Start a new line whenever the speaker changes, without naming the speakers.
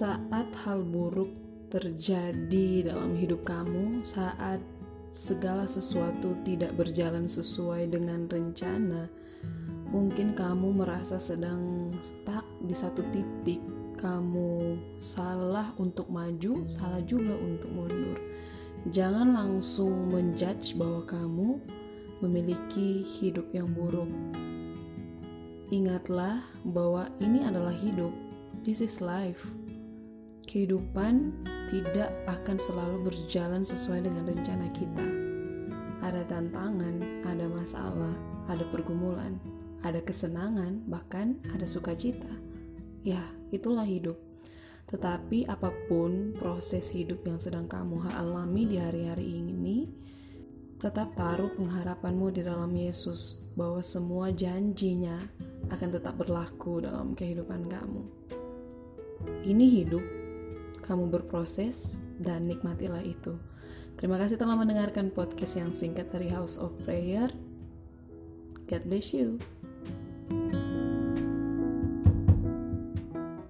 Saat hal buruk terjadi dalam hidup kamu, saat segala sesuatu tidak berjalan sesuai dengan rencana, mungkin kamu merasa sedang stuck di satu titik. Kamu salah untuk maju, salah juga untuk mundur. Jangan langsung menjudge bahwa kamu memiliki hidup yang buruk. Ingatlah bahwa ini adalah hidup. This is life. Kehidupan tidak akan selalu berjalan sesuai dengan rencana kita. Ada tantangan, ada masalah, ada pergumulan, ada kesenangan, bahkan ada sukacita. Ya, itulah hidup. Tetapi apa pun proses hidup yang sedang kamu alami di hari-hari ini, tetap taruh pengharapanmu di dalam Yesus bahwa semua janjinya akan tetap berlaku dalam kehidupan kamu. Ini hidup, kamu berproses dan nikmatilah itu. Terima kasih telah mendengarkan podcast yang singkat dari House of Prayer. God bless you.